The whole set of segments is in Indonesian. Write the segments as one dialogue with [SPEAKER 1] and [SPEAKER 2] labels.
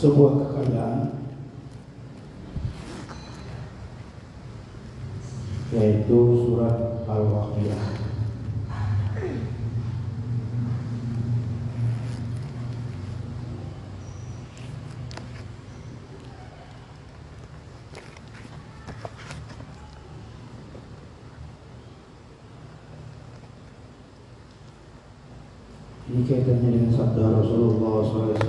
[SPEAKER 1] sebuah kekayaan yaitu surat Al-Waqiah. Ini kaitannya dengan sabda Rasulullah SAW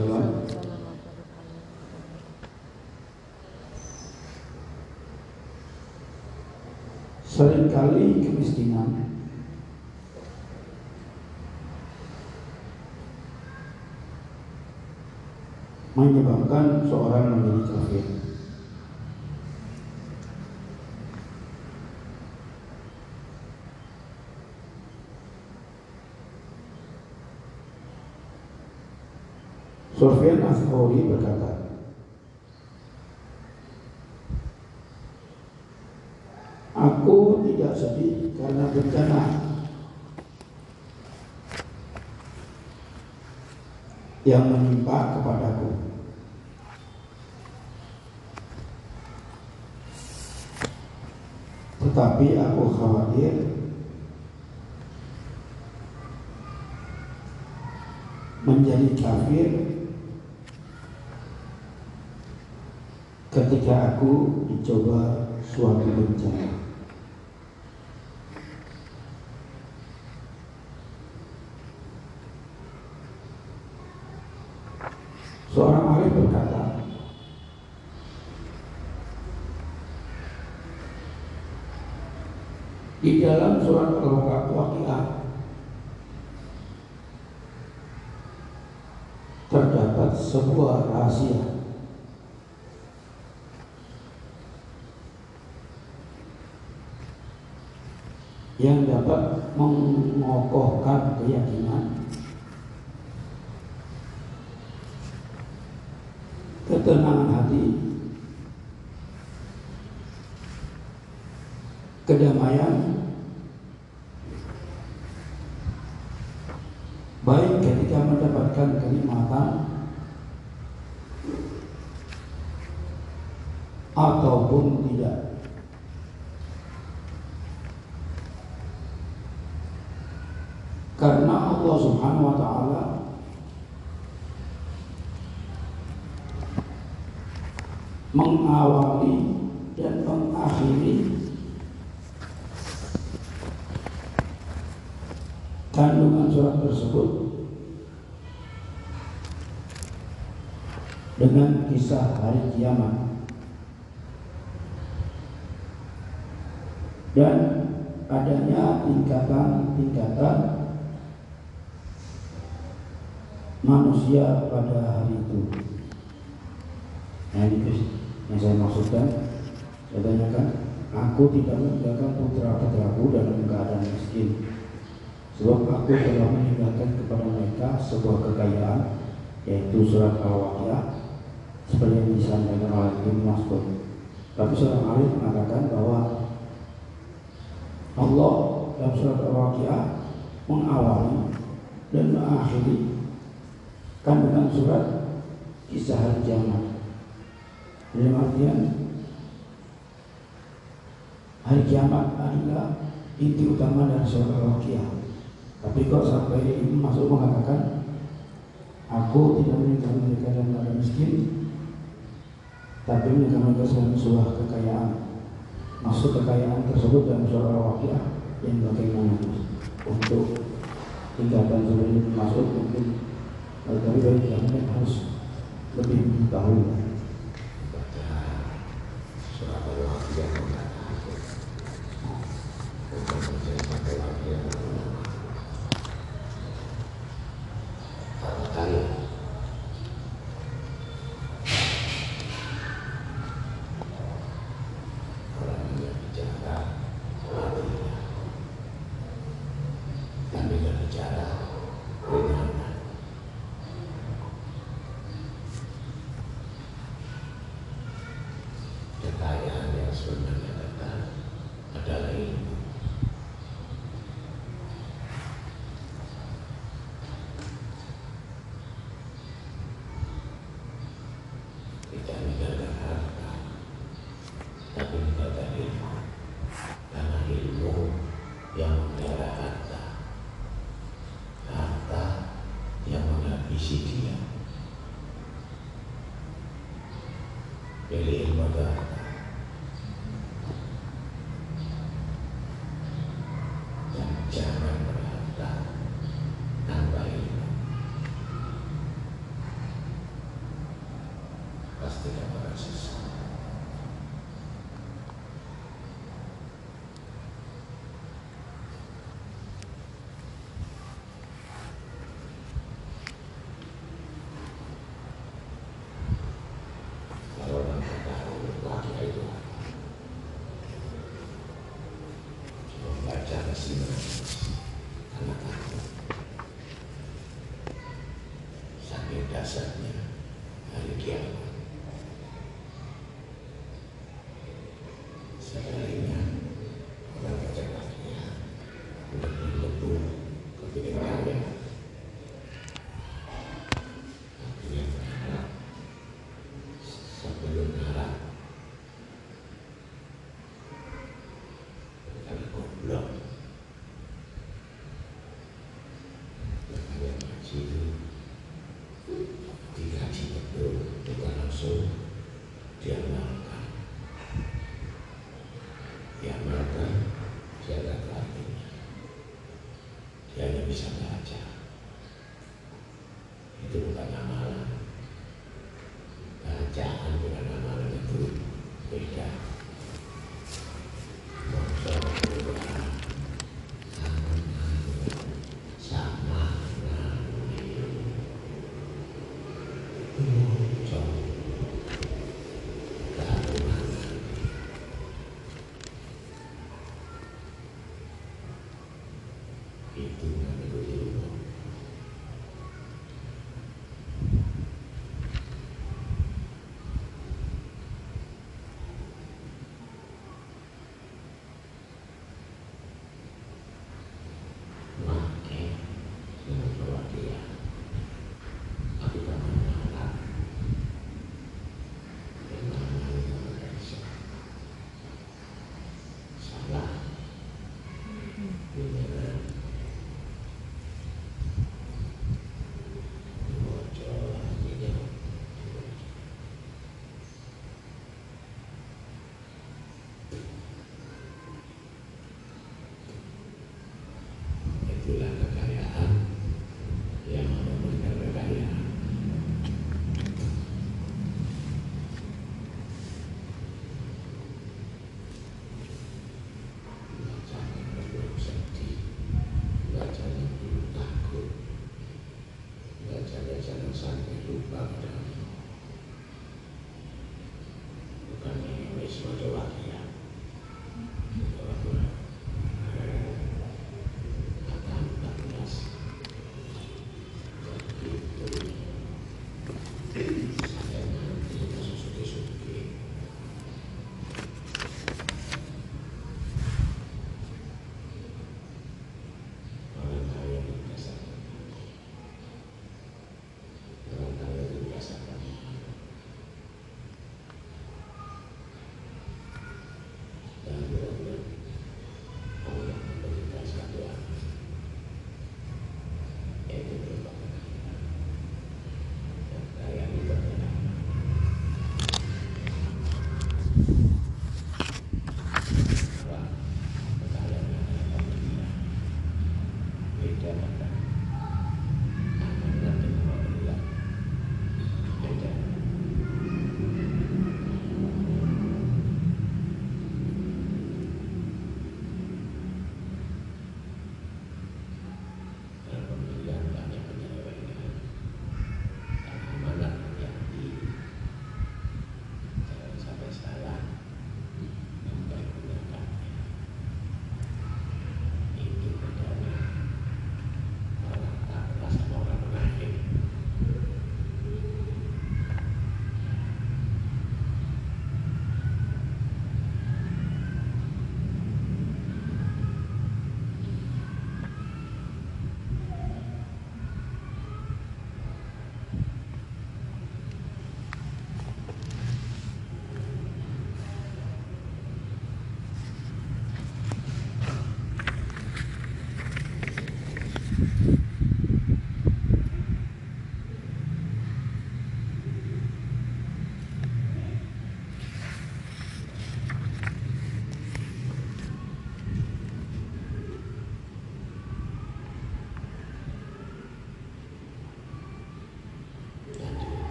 [SPEAKER 1] Kemiskinan menyebabkan seorang menjadi kafir. Sufyan Ats-Tsauri berkata, Aku tidak sedih karena bencana yang menimpa kepadaku. Tetapi aku khawatir menjadi kafir ketika aku dicoba suatu bencana. Seorang alim berkata, di dalam surat Al-Waqiah terdapat sebuah rahasia dapat mengokohkan keyakinan. Ketenangan hati. Kedamaian. Baik ketika mendapatkan kenikmatan ataupun tidak karena Allah Subhanahu wa taala mengawali dan mengakhiri kandungan surat tersebut dengan kisah hari kiamat dan adanya tingkatan-tingkatan manusia pada hari itu. Nah ini yang saya maksudkan. Saya tanyakan, aku tidak meninggalkan putra putraku dalam keadaan miskin. Sebab aku telah meninggalkan kepada mereka sebuah kekayaan, yaitu surat Al-Waqiah, seperti yang disampaikan oleh Ibnu Mas'ud. Tapi seorang alim mengatakan bahwa Allah dalam surat Al-Waqiah mengawali dan mengakhiri kandungan surat kisah hari kiamat. Dalam artian hari kiamat adalah inti utama dari surat Al-Waqiah. Tapi kok sampai ini masuk mengatakan aku tidak meninggal mereka dalam keadaan miskin, tapi meninggal mereka dalam sebuah kekayaan. Masuk kekayaan tersebut dalam surat Al-Waqiah yang bagaimana untuk tingkatan seperti ini masuk mungkin tapi bagi kami harus lebih tahu
[SPEAKER 2] surat Al-Waqiah dia hanya bisa baca itu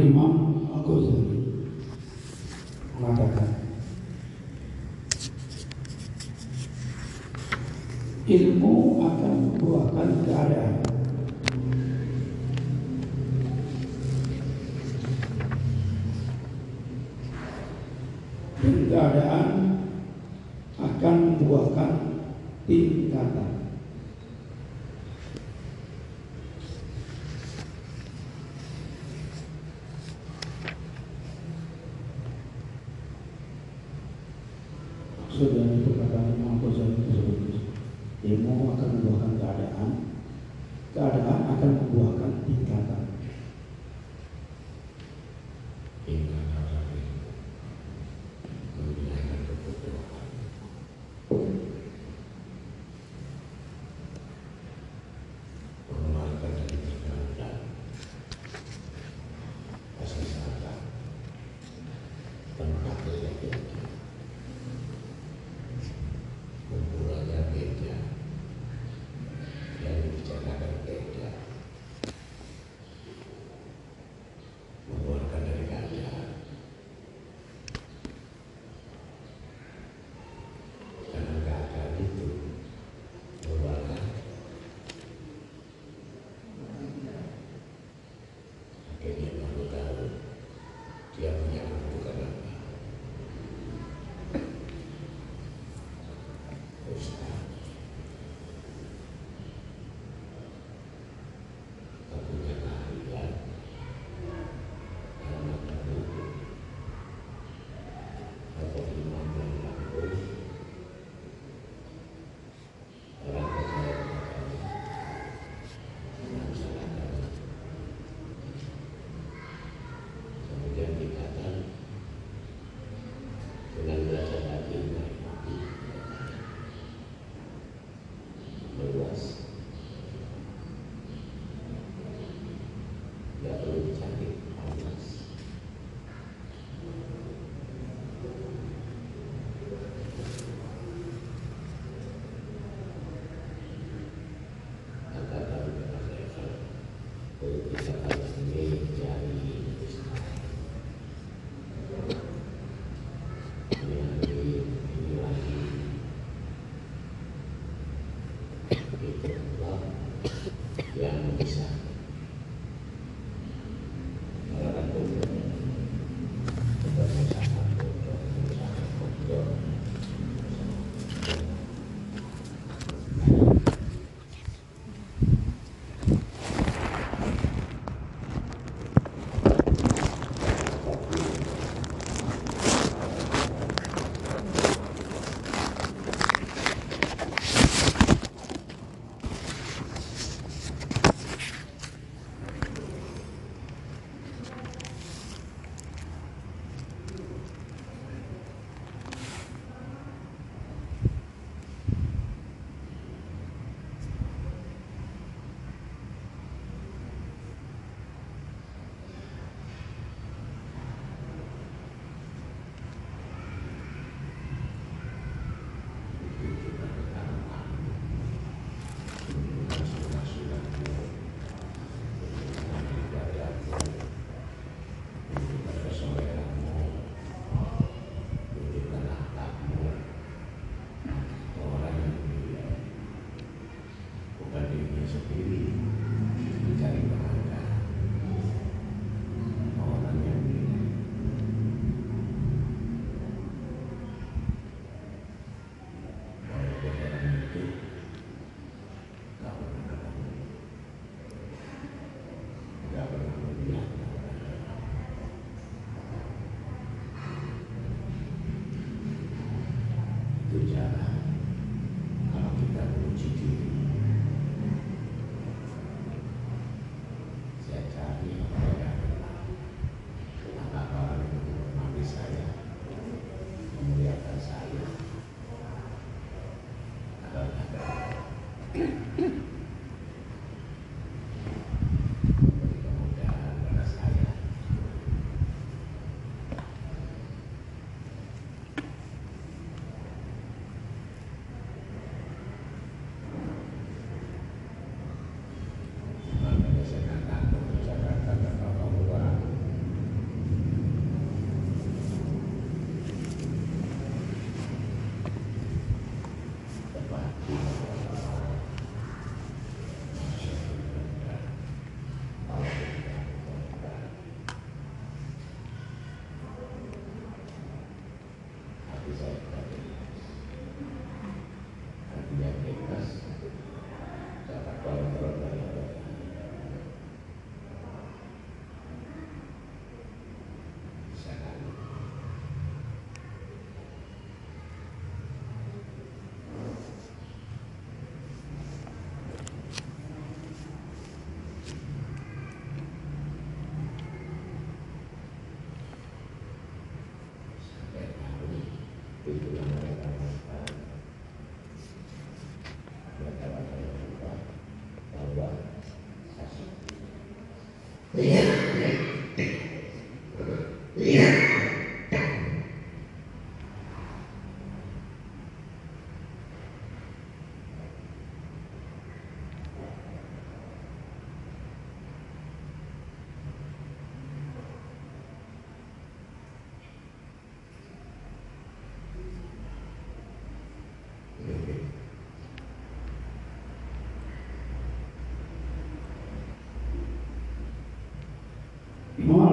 [SPEAKER 2] Imam Al-Ghazali. Mengatakan ilmu akan membuahkan keadaan saudara perkataan Imam Ghazali tersebut. Demo akan membuahkan keadaan, keadaan akan membuahkan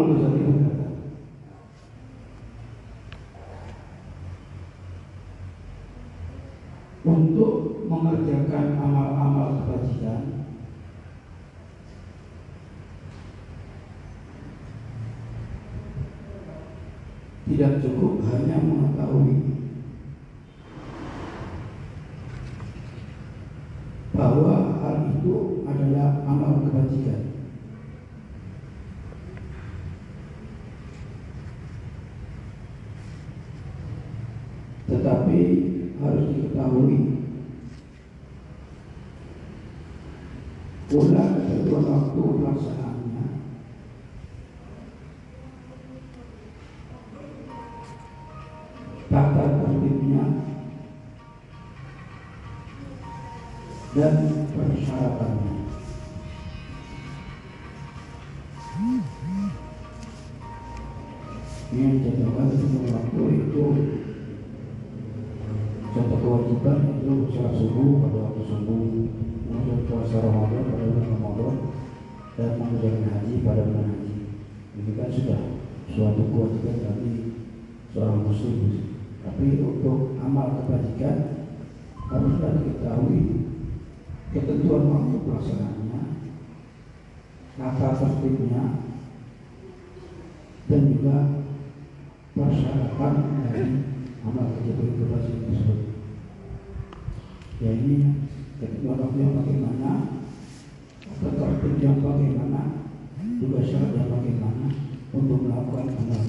[SPEAKER 1] Berkata, untuk mengerjakan amal-amal kebajikan tidak cukup hanya mengetahui dan persyaratannya. Ini yang dicontohkan ketentuan waktu itu contoh kewajiban itu sholat subuh pada waktu subuh, kemudian puasa Ramadan pada bulan Ramadan, dan mengerjakan haji pada bulan haji. Ini kan sudah suatu kewajiban bagi seorang muslim. Tapi untuk amal kebajikan haruslah diketahui ketentuan pelaksanaannya, tata tertibnya, dan juga persyaratan dari amal kebajikan kebajikan tersebut. Ya ini yang bagaimana, tertertib yang bagaimana, juga syarat yang bagaimana untuk melakukan amal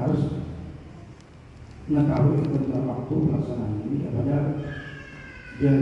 [SPEAKER 1] harus mengetahui tentang waktu pelaksanaan ini. Kepada dia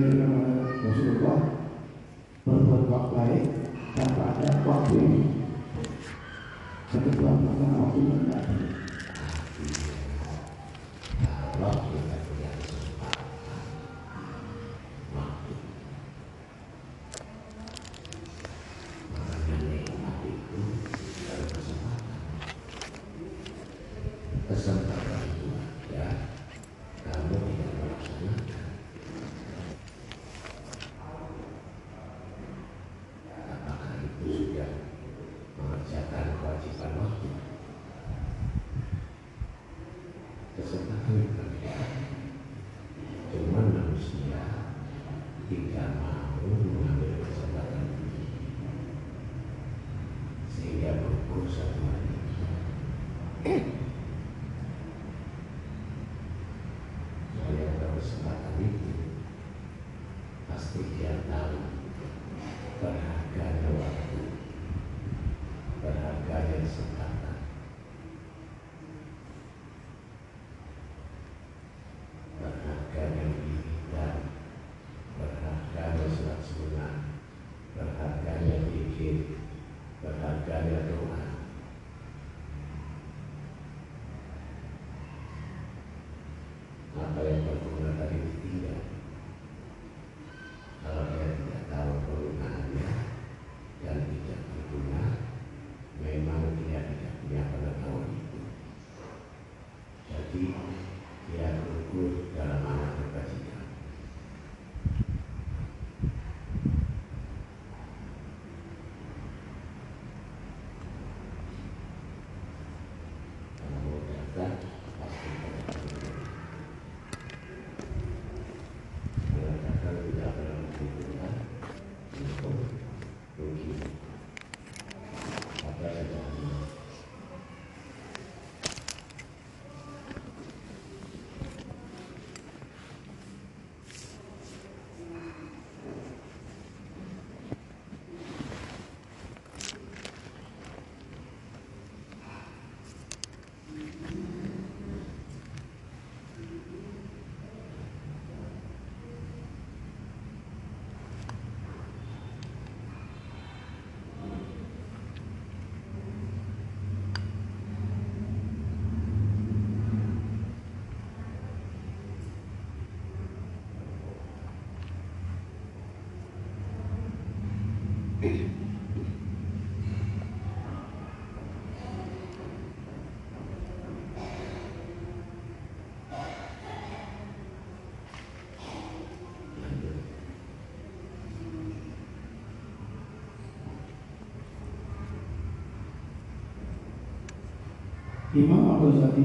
[SPEAKER 1] Imam atau Zati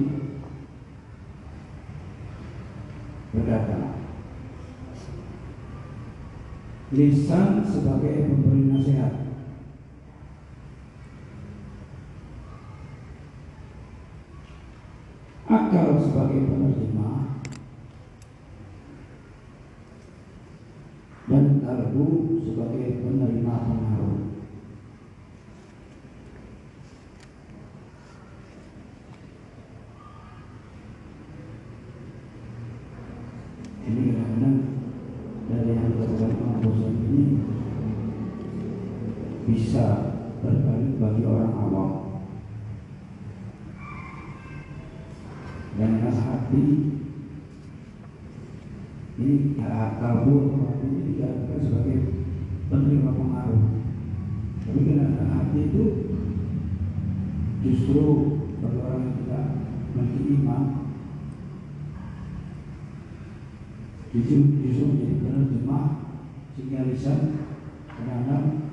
[SPEAKER 1] berkata, lisan sebagai pemberi nasihat. Akal sebagai pemberi daerah hati ini ya, kabur hati ini dikatakan sebagai penerima pengaruh. Tapi karena hati itu justru bagi orang yang tidak memiliki iman justru justru menjadi penerjemah sehingga lisan kadang-kadang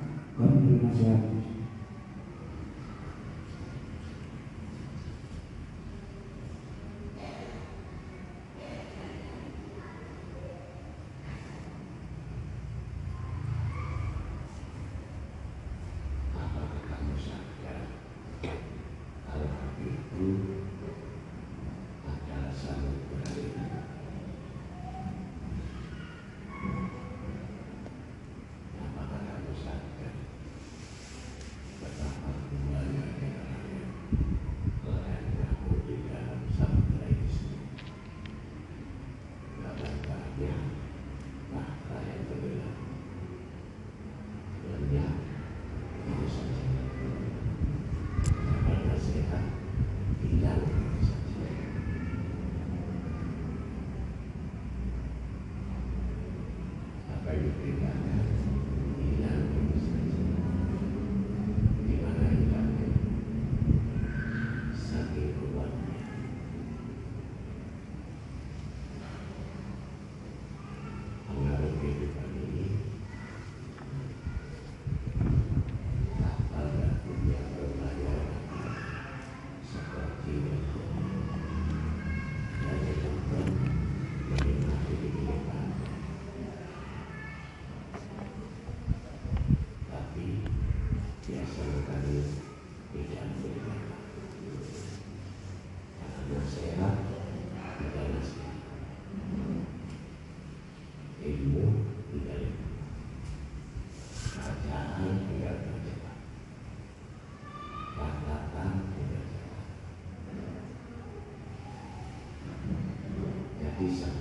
[SPEAKER 2] hati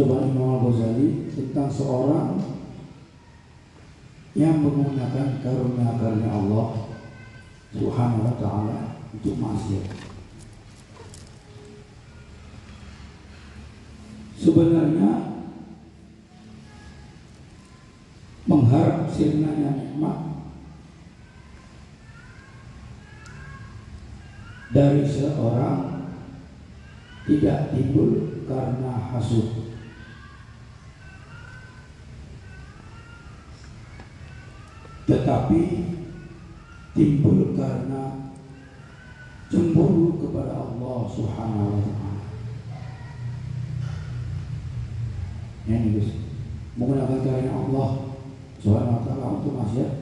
[SPEAKER 1] ucapan Imam Al-Ghazali tentang seorang yang menggunakan karunia-karunia Allah Subhanahu wa taala untuk maksiat. Sebenarnya mengharap sirnanya nikmat dari seorang tidak timbul karena hasud tetapi timbul karena cemburu kepada Allah Subhanahu wa taala. Ya Gus, menggunakan karunia Allah Subhanahu wa taala untuk maksiat.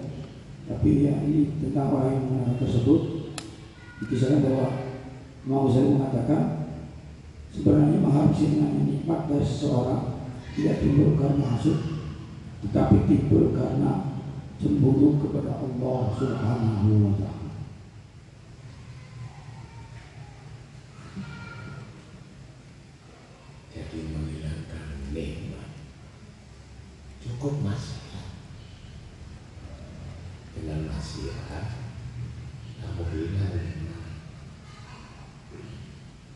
[SPEAKER 1] Tapi ya ini tentang orang yang tersebut dikisahkan bahwa Imam Ghazali mengatakan sebenarnya mengharapkan dengan nikmat dari seseorang tidak timbul karena hasud, tetapi timbul karena cemburu kepada Allah Subhanahu wa taala.
[SPEAKER 2] jadi menghilangkan nikmat. Cukup masalah dengan nasihat kamu hilang nikmat.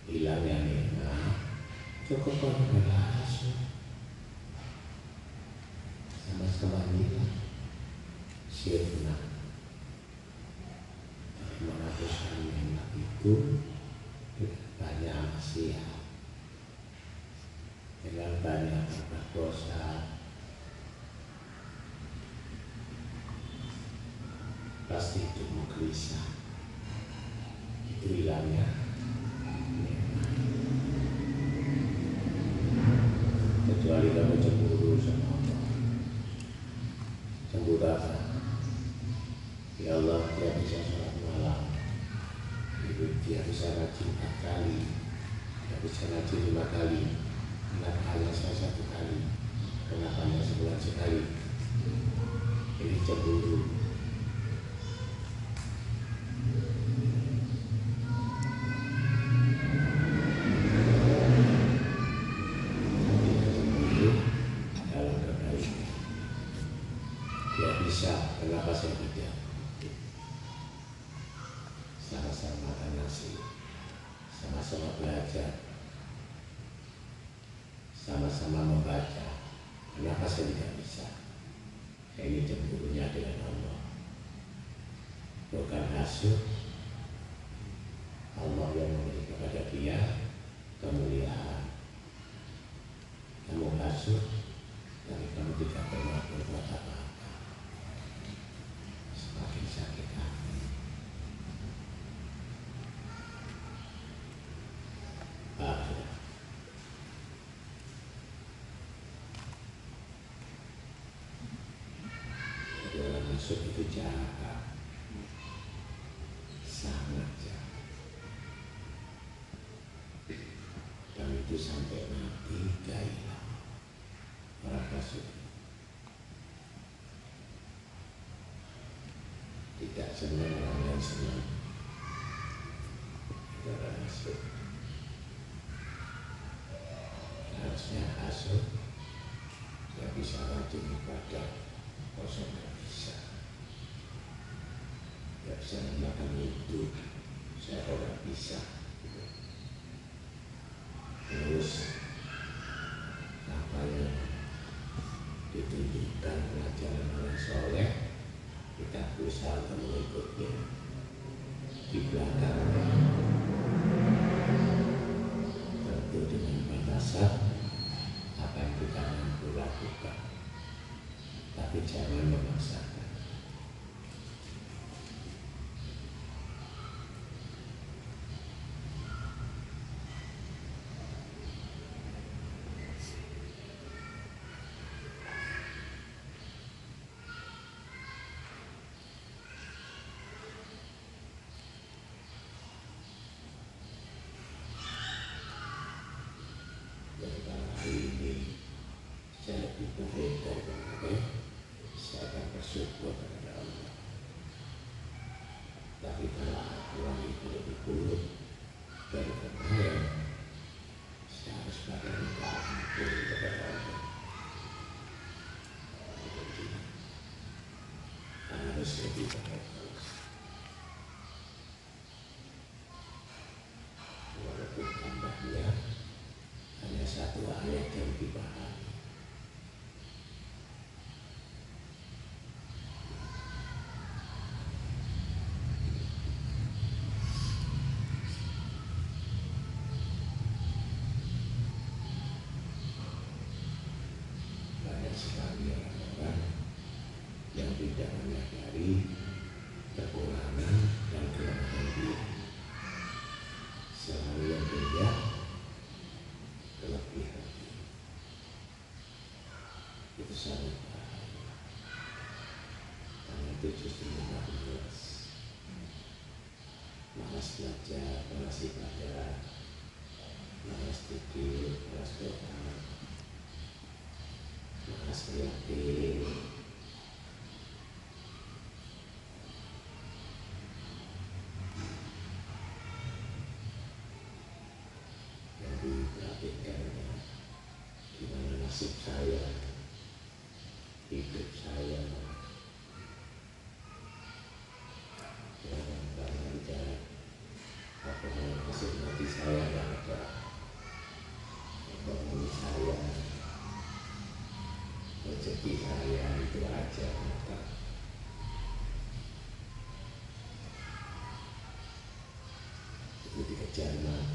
[SPEAKER 2] Hilangnya nikmat cukup kamu していく僕でした masuk itu jahat. Sangat jahat. Dan itu sampai mati gak para neraka tidak senang orang yang senang. Tidak masuk. Harusnya asuh tidak bisa rajin ibadah kosong saya belakang itu saya orang bisa. saya bersyukur kepada Allah. Tapi kalau orang itu lebih buruk syariah itu justru mudah malas malas belajar malas ibadah malas pikir malas doa malas prihatin Amen.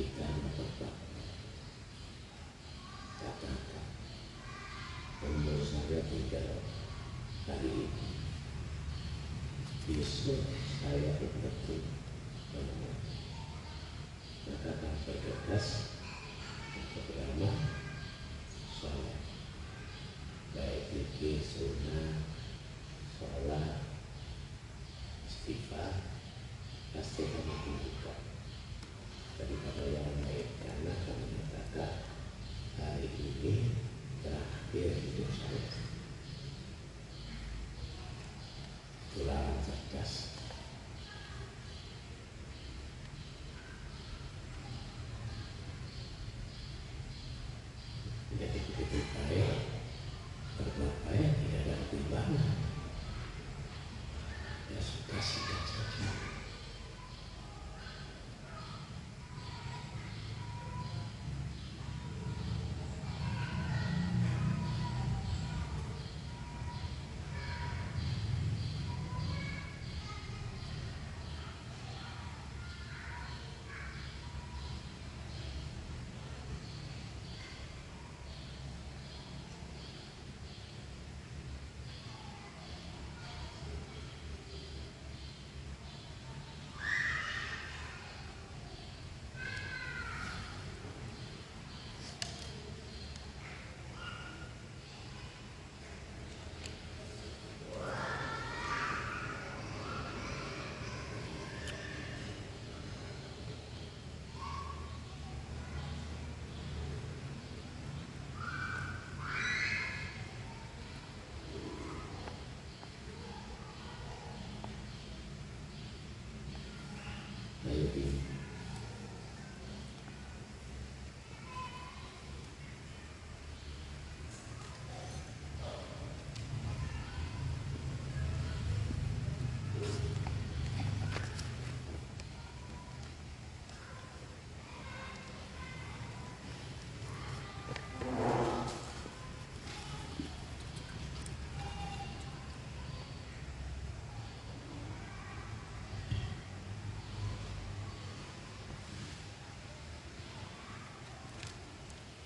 [SPEAKER 2] Berikan tetap tinggal hari ini. Saya Istighfar Pasti kamu Yeah.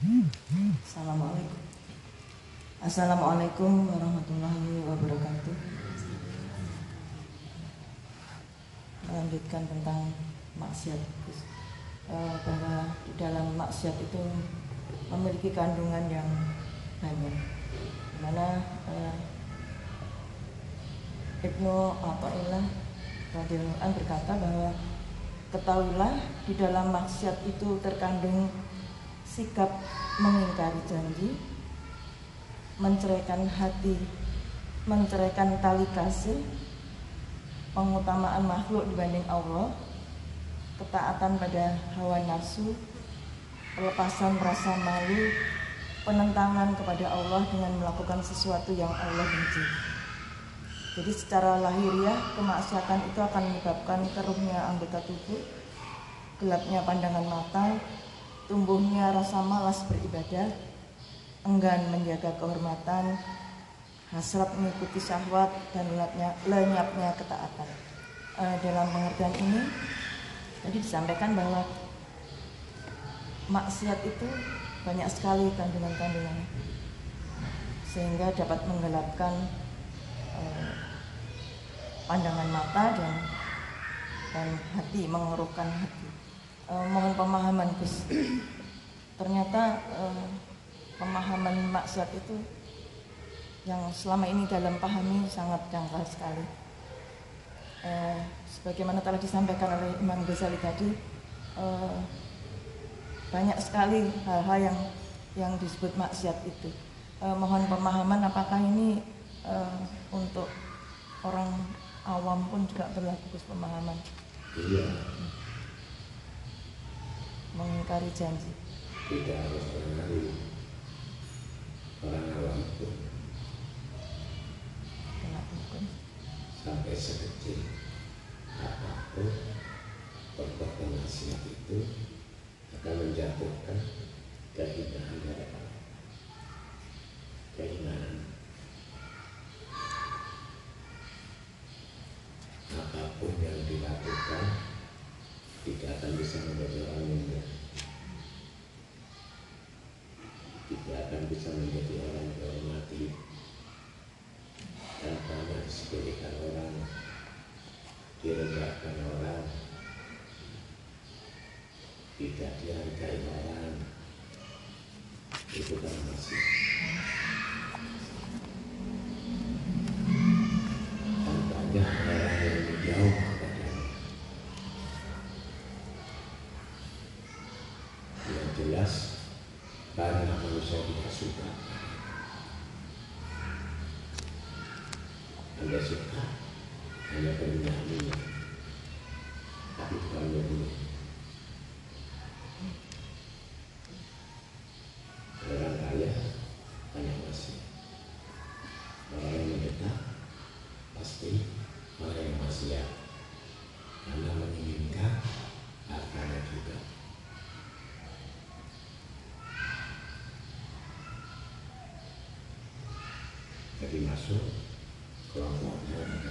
[SPEAKER 3] Assalamualaikum. Assalamualaikum warahmatullahi wabarakatuh. Melanjutkan tentang maksiat, Eh, bahwa di dalam maksiat itu memiliki kandungan yang banyak. Mana eh, Ibnu Athaillah radhiyallahu berkata bahwa ketahuilah di dalam maksiat itu terkandung sikap mengingkari janji, menceraikan hati, menceraikan tali kasih, pengutamaan makhluk dibanding Allah, ketaatan pada hawa nafsu, pelepasan rasa malu, penentangan kepada Allah dengan melakukan sesuatu yang Allah benci. Jadi secara lahiriah kemaksiatan itu akan menyebabkan keruhnya anggota tubuh, gelapnya pandangan mata, tumbuhnya rasa malas beribadah, enggan menjaga kehormatan, hasrat mengikuti syahwat dan lenyapnya, lenyapnya ketaatan. Eh, dalam pengertian ini tadi disampaikan bahwa maksiat itu banyak sekali kandungan-kandungan sehingga dapat menggelapkan eh, pandangan mata dan dan hati mengeruhkan hati Eh, mohon pemahaman Gus. Ternyata eh, pemahaman maksiat itu yang selama ini dalam pahami sangat dangkal sekali. Eh, sebagaimana telah disampaikan oleh Imam Ghazali tadi eh, banyak sekali hal-hal yang yang disebut maksiat itu. Eh, mohon pemahaman apakah ini eh, untuk orang awam pun juga berlaku pemahaman?
[SPEAKER 2] Iya
[SPEAKER 3] mengingkari janji.
[SPEAKER 2] Tidak harus mengenali orang awam pun
[SPEAKER 3] kena hukum.
[SPEAKER 2] sampai sekecil apa pun perbuatan maksiat itu akan menjatuhkan keindahan dari Allah. Keindahan. Apa pun yang dilakukan tidak akan bisa menjadi orang mulia tidak akan bisa menjadi orang yang dihormati dan banyak disepelekan orang direndahkan orang tidak dihargai orang. Itu kan masih dan banyak orang yang menjauh kepadanya yang jelas karena manusia tidak anda suka. Hanya berminyak tapi bukan dulu orang kaya banyak masih orang yang mendekat pasti orang yang masih ya karena menginginkan hartanya juga jadi masuk kelompoknya orang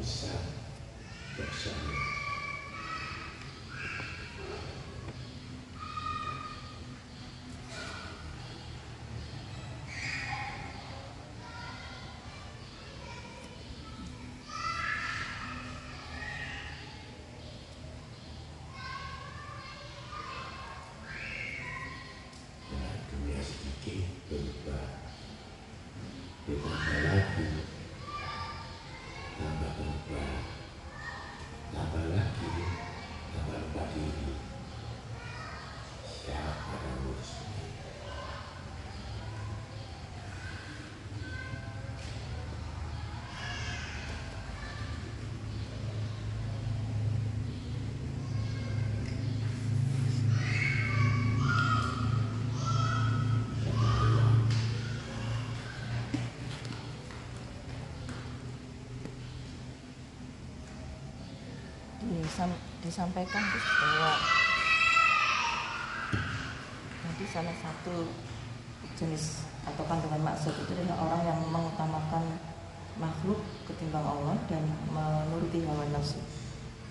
[SPEAKER 2] the Sabbath that
[SPEAKER 3] shall disampaikan bahwa jadi salah satu jenis atau kandungan maksud itu adalah orang yang mengutamakan makhluk ketimbang Allah dan menuruti hawa nafsu.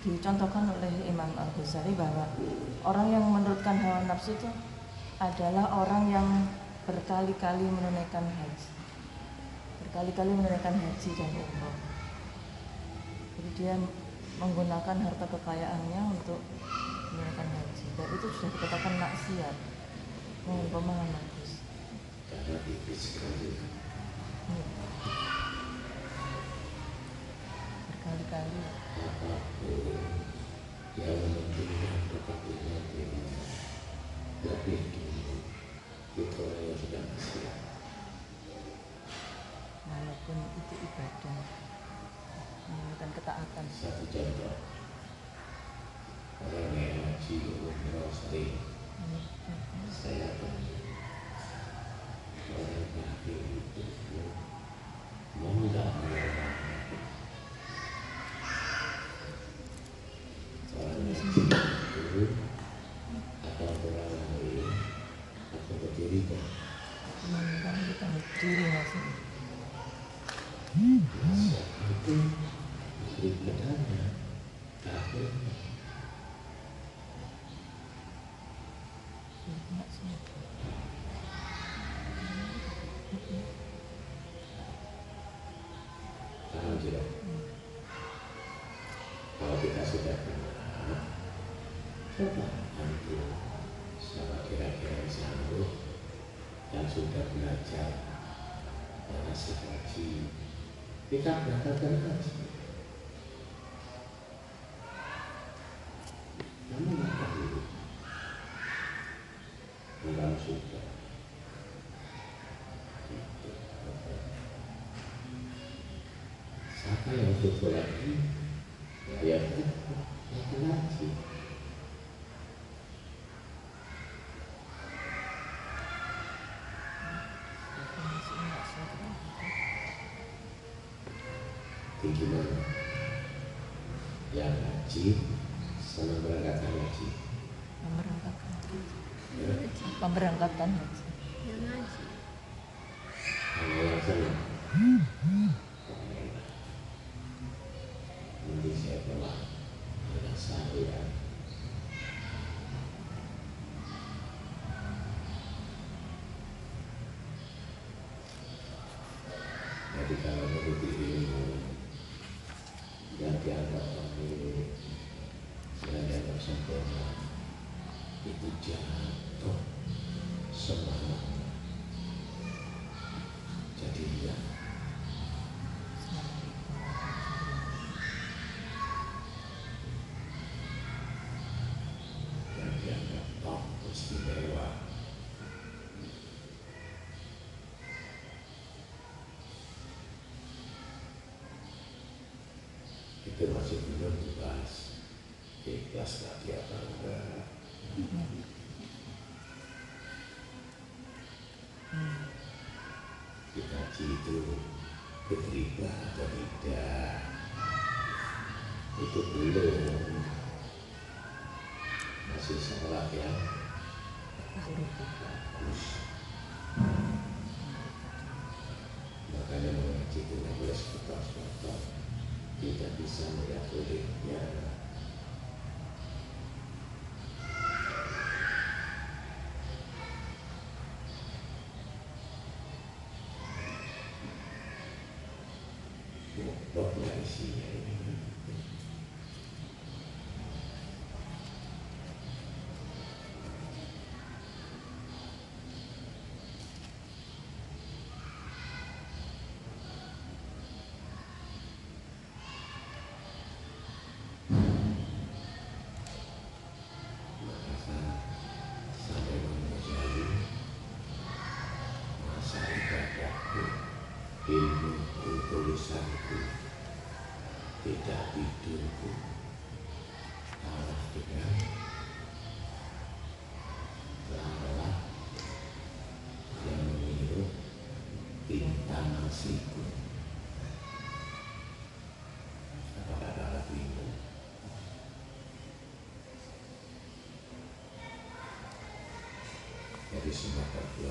[SPEAKER 3] Dicontohkan oleh Imam Al Ghazali bahwa orang yang menurutkan hawa nafsu itu adalah orang yang berkali-kali menunaikan haji, berkali-kali menunaikan haji dan umroh. Jadi dia menggunakan harta kekayaannya untuk menunaikan haji dan itu sudah dikatakan maksiat. Mohon pemahaman Gus.
[SPEAKER 2] karena tipis sekali
[SPEAKER 3] Iya. Berkali-kali.
[SPEAKER 2] yang menentukan kepentingan dirinya lebih dulu itu orang yang sudah maksiat
[SPEAKER 3] walaupun itu ibadah menunjukkan ketaatan.
[SPEAKER 2] Satu contoh orang yang umroh saya orang kafir itu nggak melawan orang haji itu atau orang lain atau berdiri kan
[SPEAKER 3] menunjukkan kita diri maksudnya
[SPEAKER 2] Siapa itu ibadahnya kafir
[SPEAKER 3] Diri maksudnya
[SPEAKER 2] anjlok. Kalau kita sudah kenal, coba siapa kira-kira sanggup yang sudah belajar mengasih haji. Kita berangkatkan haji. Namun apa dulu? Bukan sudah. Gitu. Siapa yang butuh lagi? Ya, ya, ya, lagi. Mana? Yang haji, senang berangkatkan haji.
[SPEAKER 3] Pemberangkatan.
[SPEAKER 2] Ya,
[SPEAKER 3] Pemberangkatan haji.
[SPEAKER 4] yang ngaji
[SPEAKER 2] kalau yang senang. Nanti saya bawa anak saya. Jadi kalau menuruti ilmu yang dianggap baik, yang dianggap sempurna, itu jatuh semangat. Jadi ya, yang dianggap top istimewa. Itu masih belum dibahas. Ikhlas lagi apa enggak? Kita itu keterima atau tidak? Itu belum masih sholat yang bagus. Makanya mengaji itu tidak boleh seputar-seputar. Tidak bisa melihat kulitnya. Isinya ini. Maka sampai menjadi masa ibadahku, ilmuku, tulisanku, tidak tidurku, kalah dengan lalat yang meniru bintang nasiku. Apakah lalat itu? Itu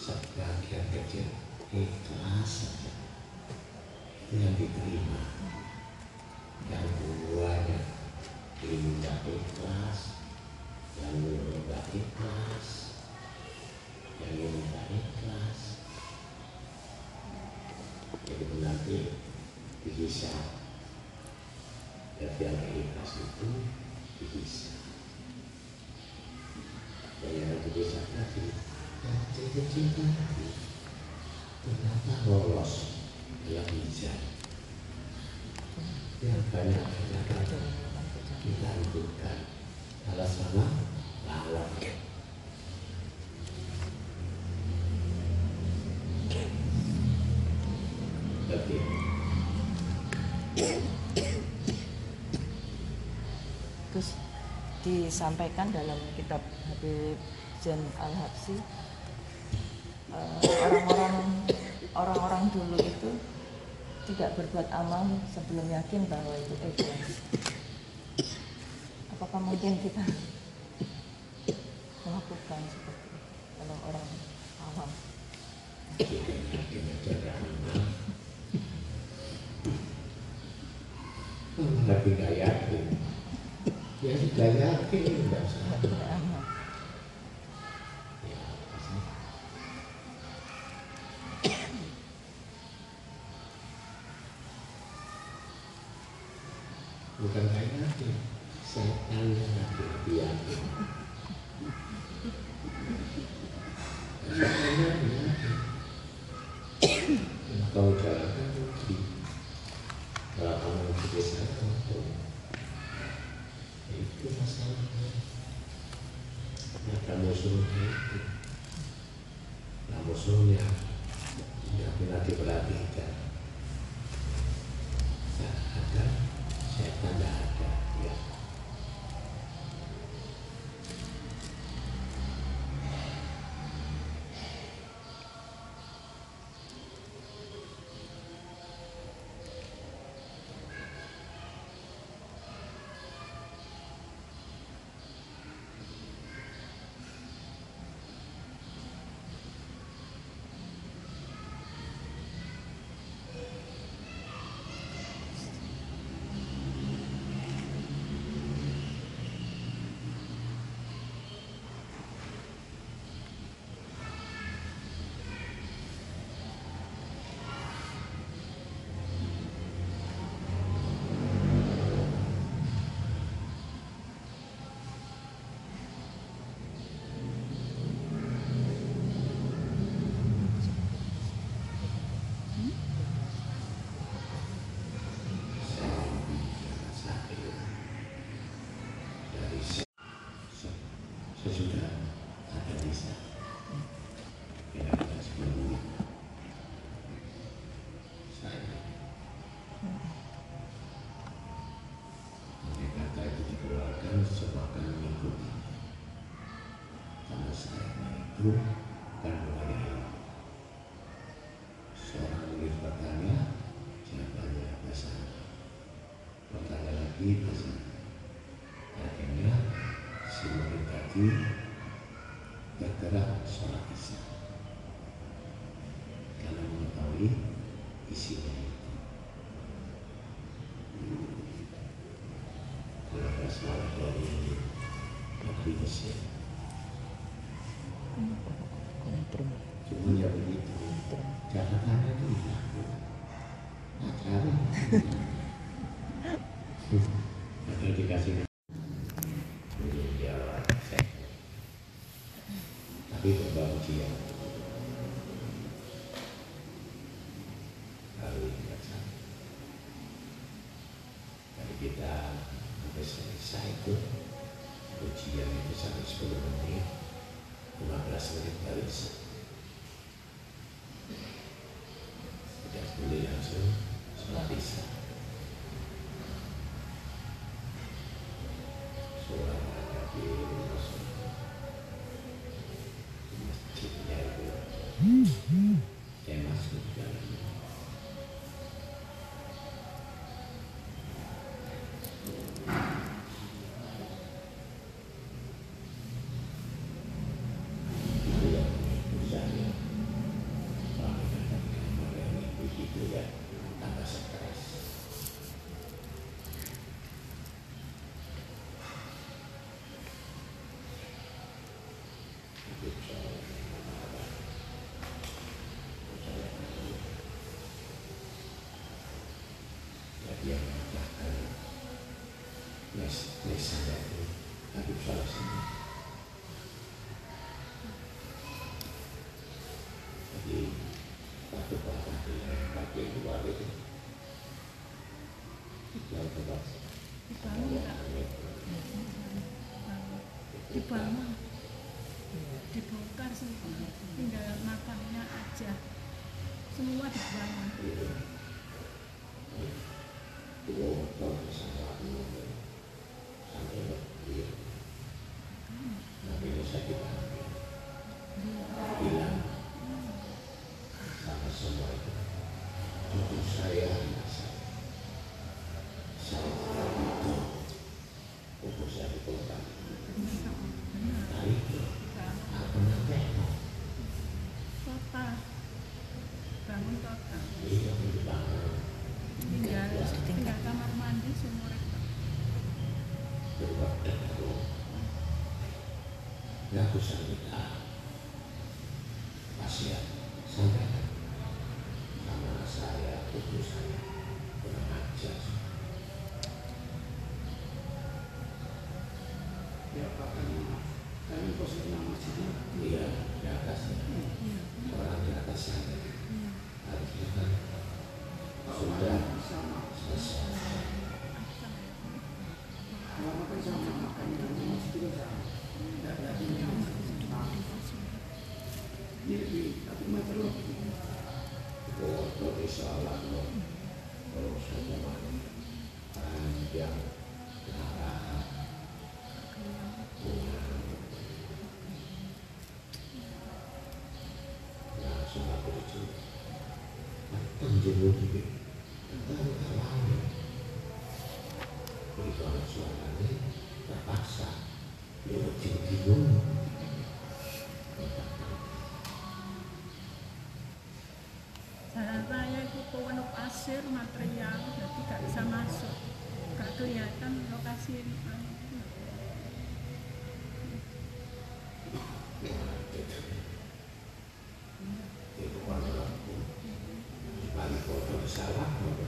[SPEAKER 2] sebagian kecil ikhlas yang diterima yang duanya tidak ikhlas yang tidak ikhlas yang ini tidak ikhlas jadi nanti dihisap dan yang ikhlas itu dihisap dan yang dihisap tadi yang kecil-kecil tadi ternyata lolos dalam hijab. Yang banyak ternyata kita hidupkan alasannya lawan. Oke.
[SPEAKER 3] Terus disampaikan dalam kitab Habib Zain Al Habsi eh, orang-orang orang-orang dulu itu tidak berbuat amal sebelum yakin bahwa itu ikhlas. Apakah mungkin kita melakukan seperti itu kalau orang
[SPEAKER 2] menjenguk ini lalu begitu
[SPEAKER 4] pasir material jadi gak bisa masuk. Gak kelihatan lokasi
[SPEAKER 2] ini.
[SPEAKER 1] sejarahnya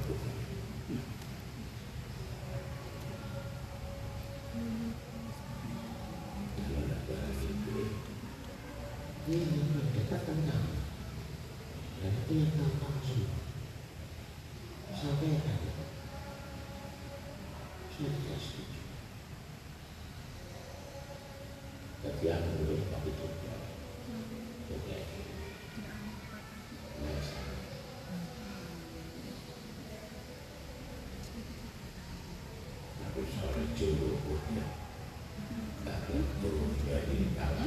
[SPEAKER 1] seluruhnya. Dalam tubuhnya ini
[SPEAKER 2] dalam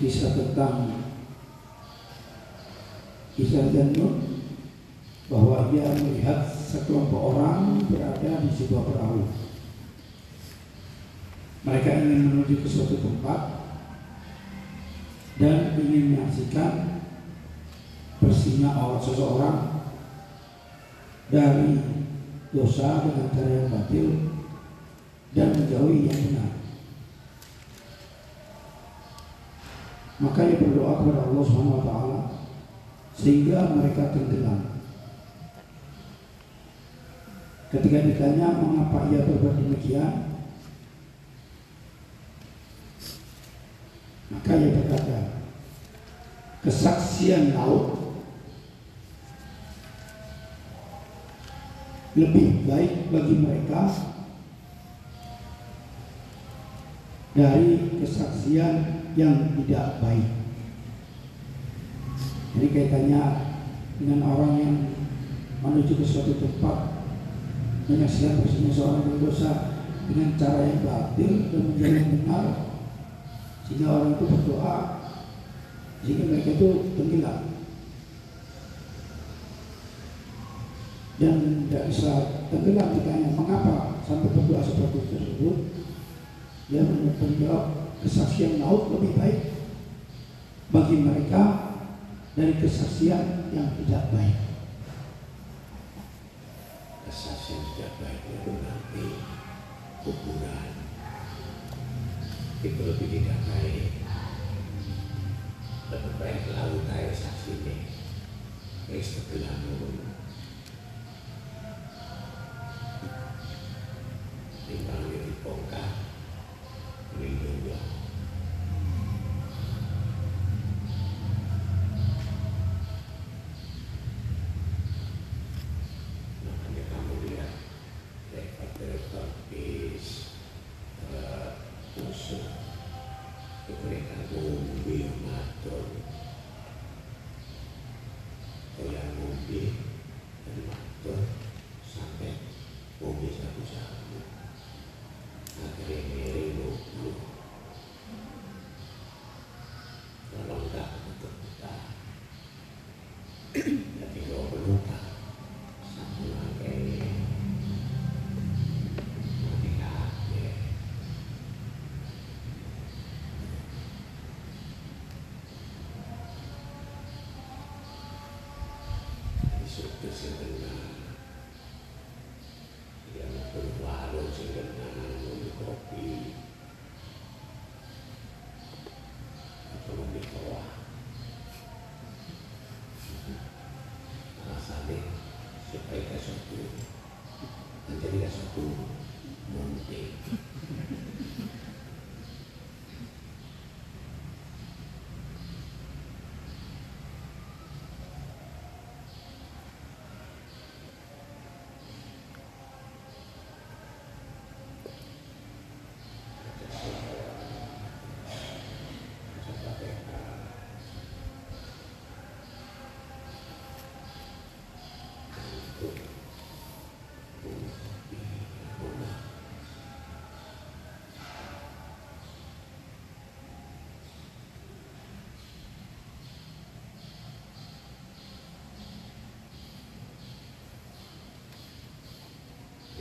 [SPEAKER 1] kisah tentang kisah Janun bahwa dia melihat sekelompok orang berada di sebuah perahu. Mereka ingin menuju ke suatu tempat dan ingin menyaksikan bersihnya awal seseorang dari dosa dengan cara yang batil dan menjauhi yang benar. Maka ia berdoa kepada Allah Subhanahu wa taala sehingga mereka tenggelam. Ketika ditanya mengapa ia berbuat demikian, maka ia berkata, kesaksian laut lebih baik bagi mereka dari kesaksian yang tidak baik. Jadi kaitannya dengan orang yang menuju ke suatu tempat menyaksikan bersihnya seorang berdosa dengan cara yang batil dan menjadi yang benar sehingga orang itu berdoa sehingga mereka itu tenggelam dan tidak bisa tenggelam ditanya mengapa sampai berdoa seperti tersebut dia menjawab kesaksian laut lebih baik bagi mereka dari kesaksian yang tidak baik.
[SPEAKER 2] Kesaksian tidak baik itu nanti kuburan. Itu lebih tidak baik. Lebih baik lalu kayak saksi ini. Wis tegelam ngono tinggal dibongkar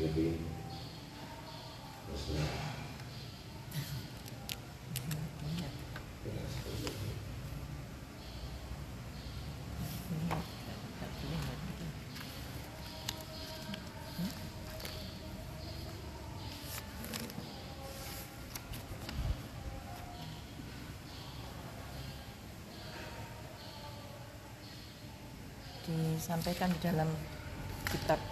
[SPEAKER 3] Disampaikan di dalam kitab.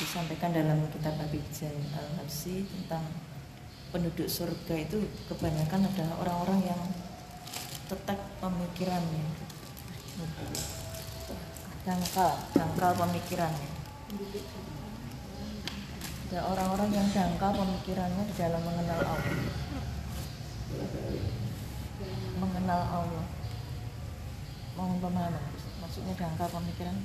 [SPEAKER 3] Disampaikan dalam kitab Habib Al-Habsi tentang penduduk surga itu kebanyakan adalah orang-orang yang tetap pemikirannya dangkal, dangkal pemikirannya ada orang-orang yang dangkal pemikirannya di dalam mengenal Allah mengenal Allah. Mohon pemahaman maksudnya dangkal pemikiran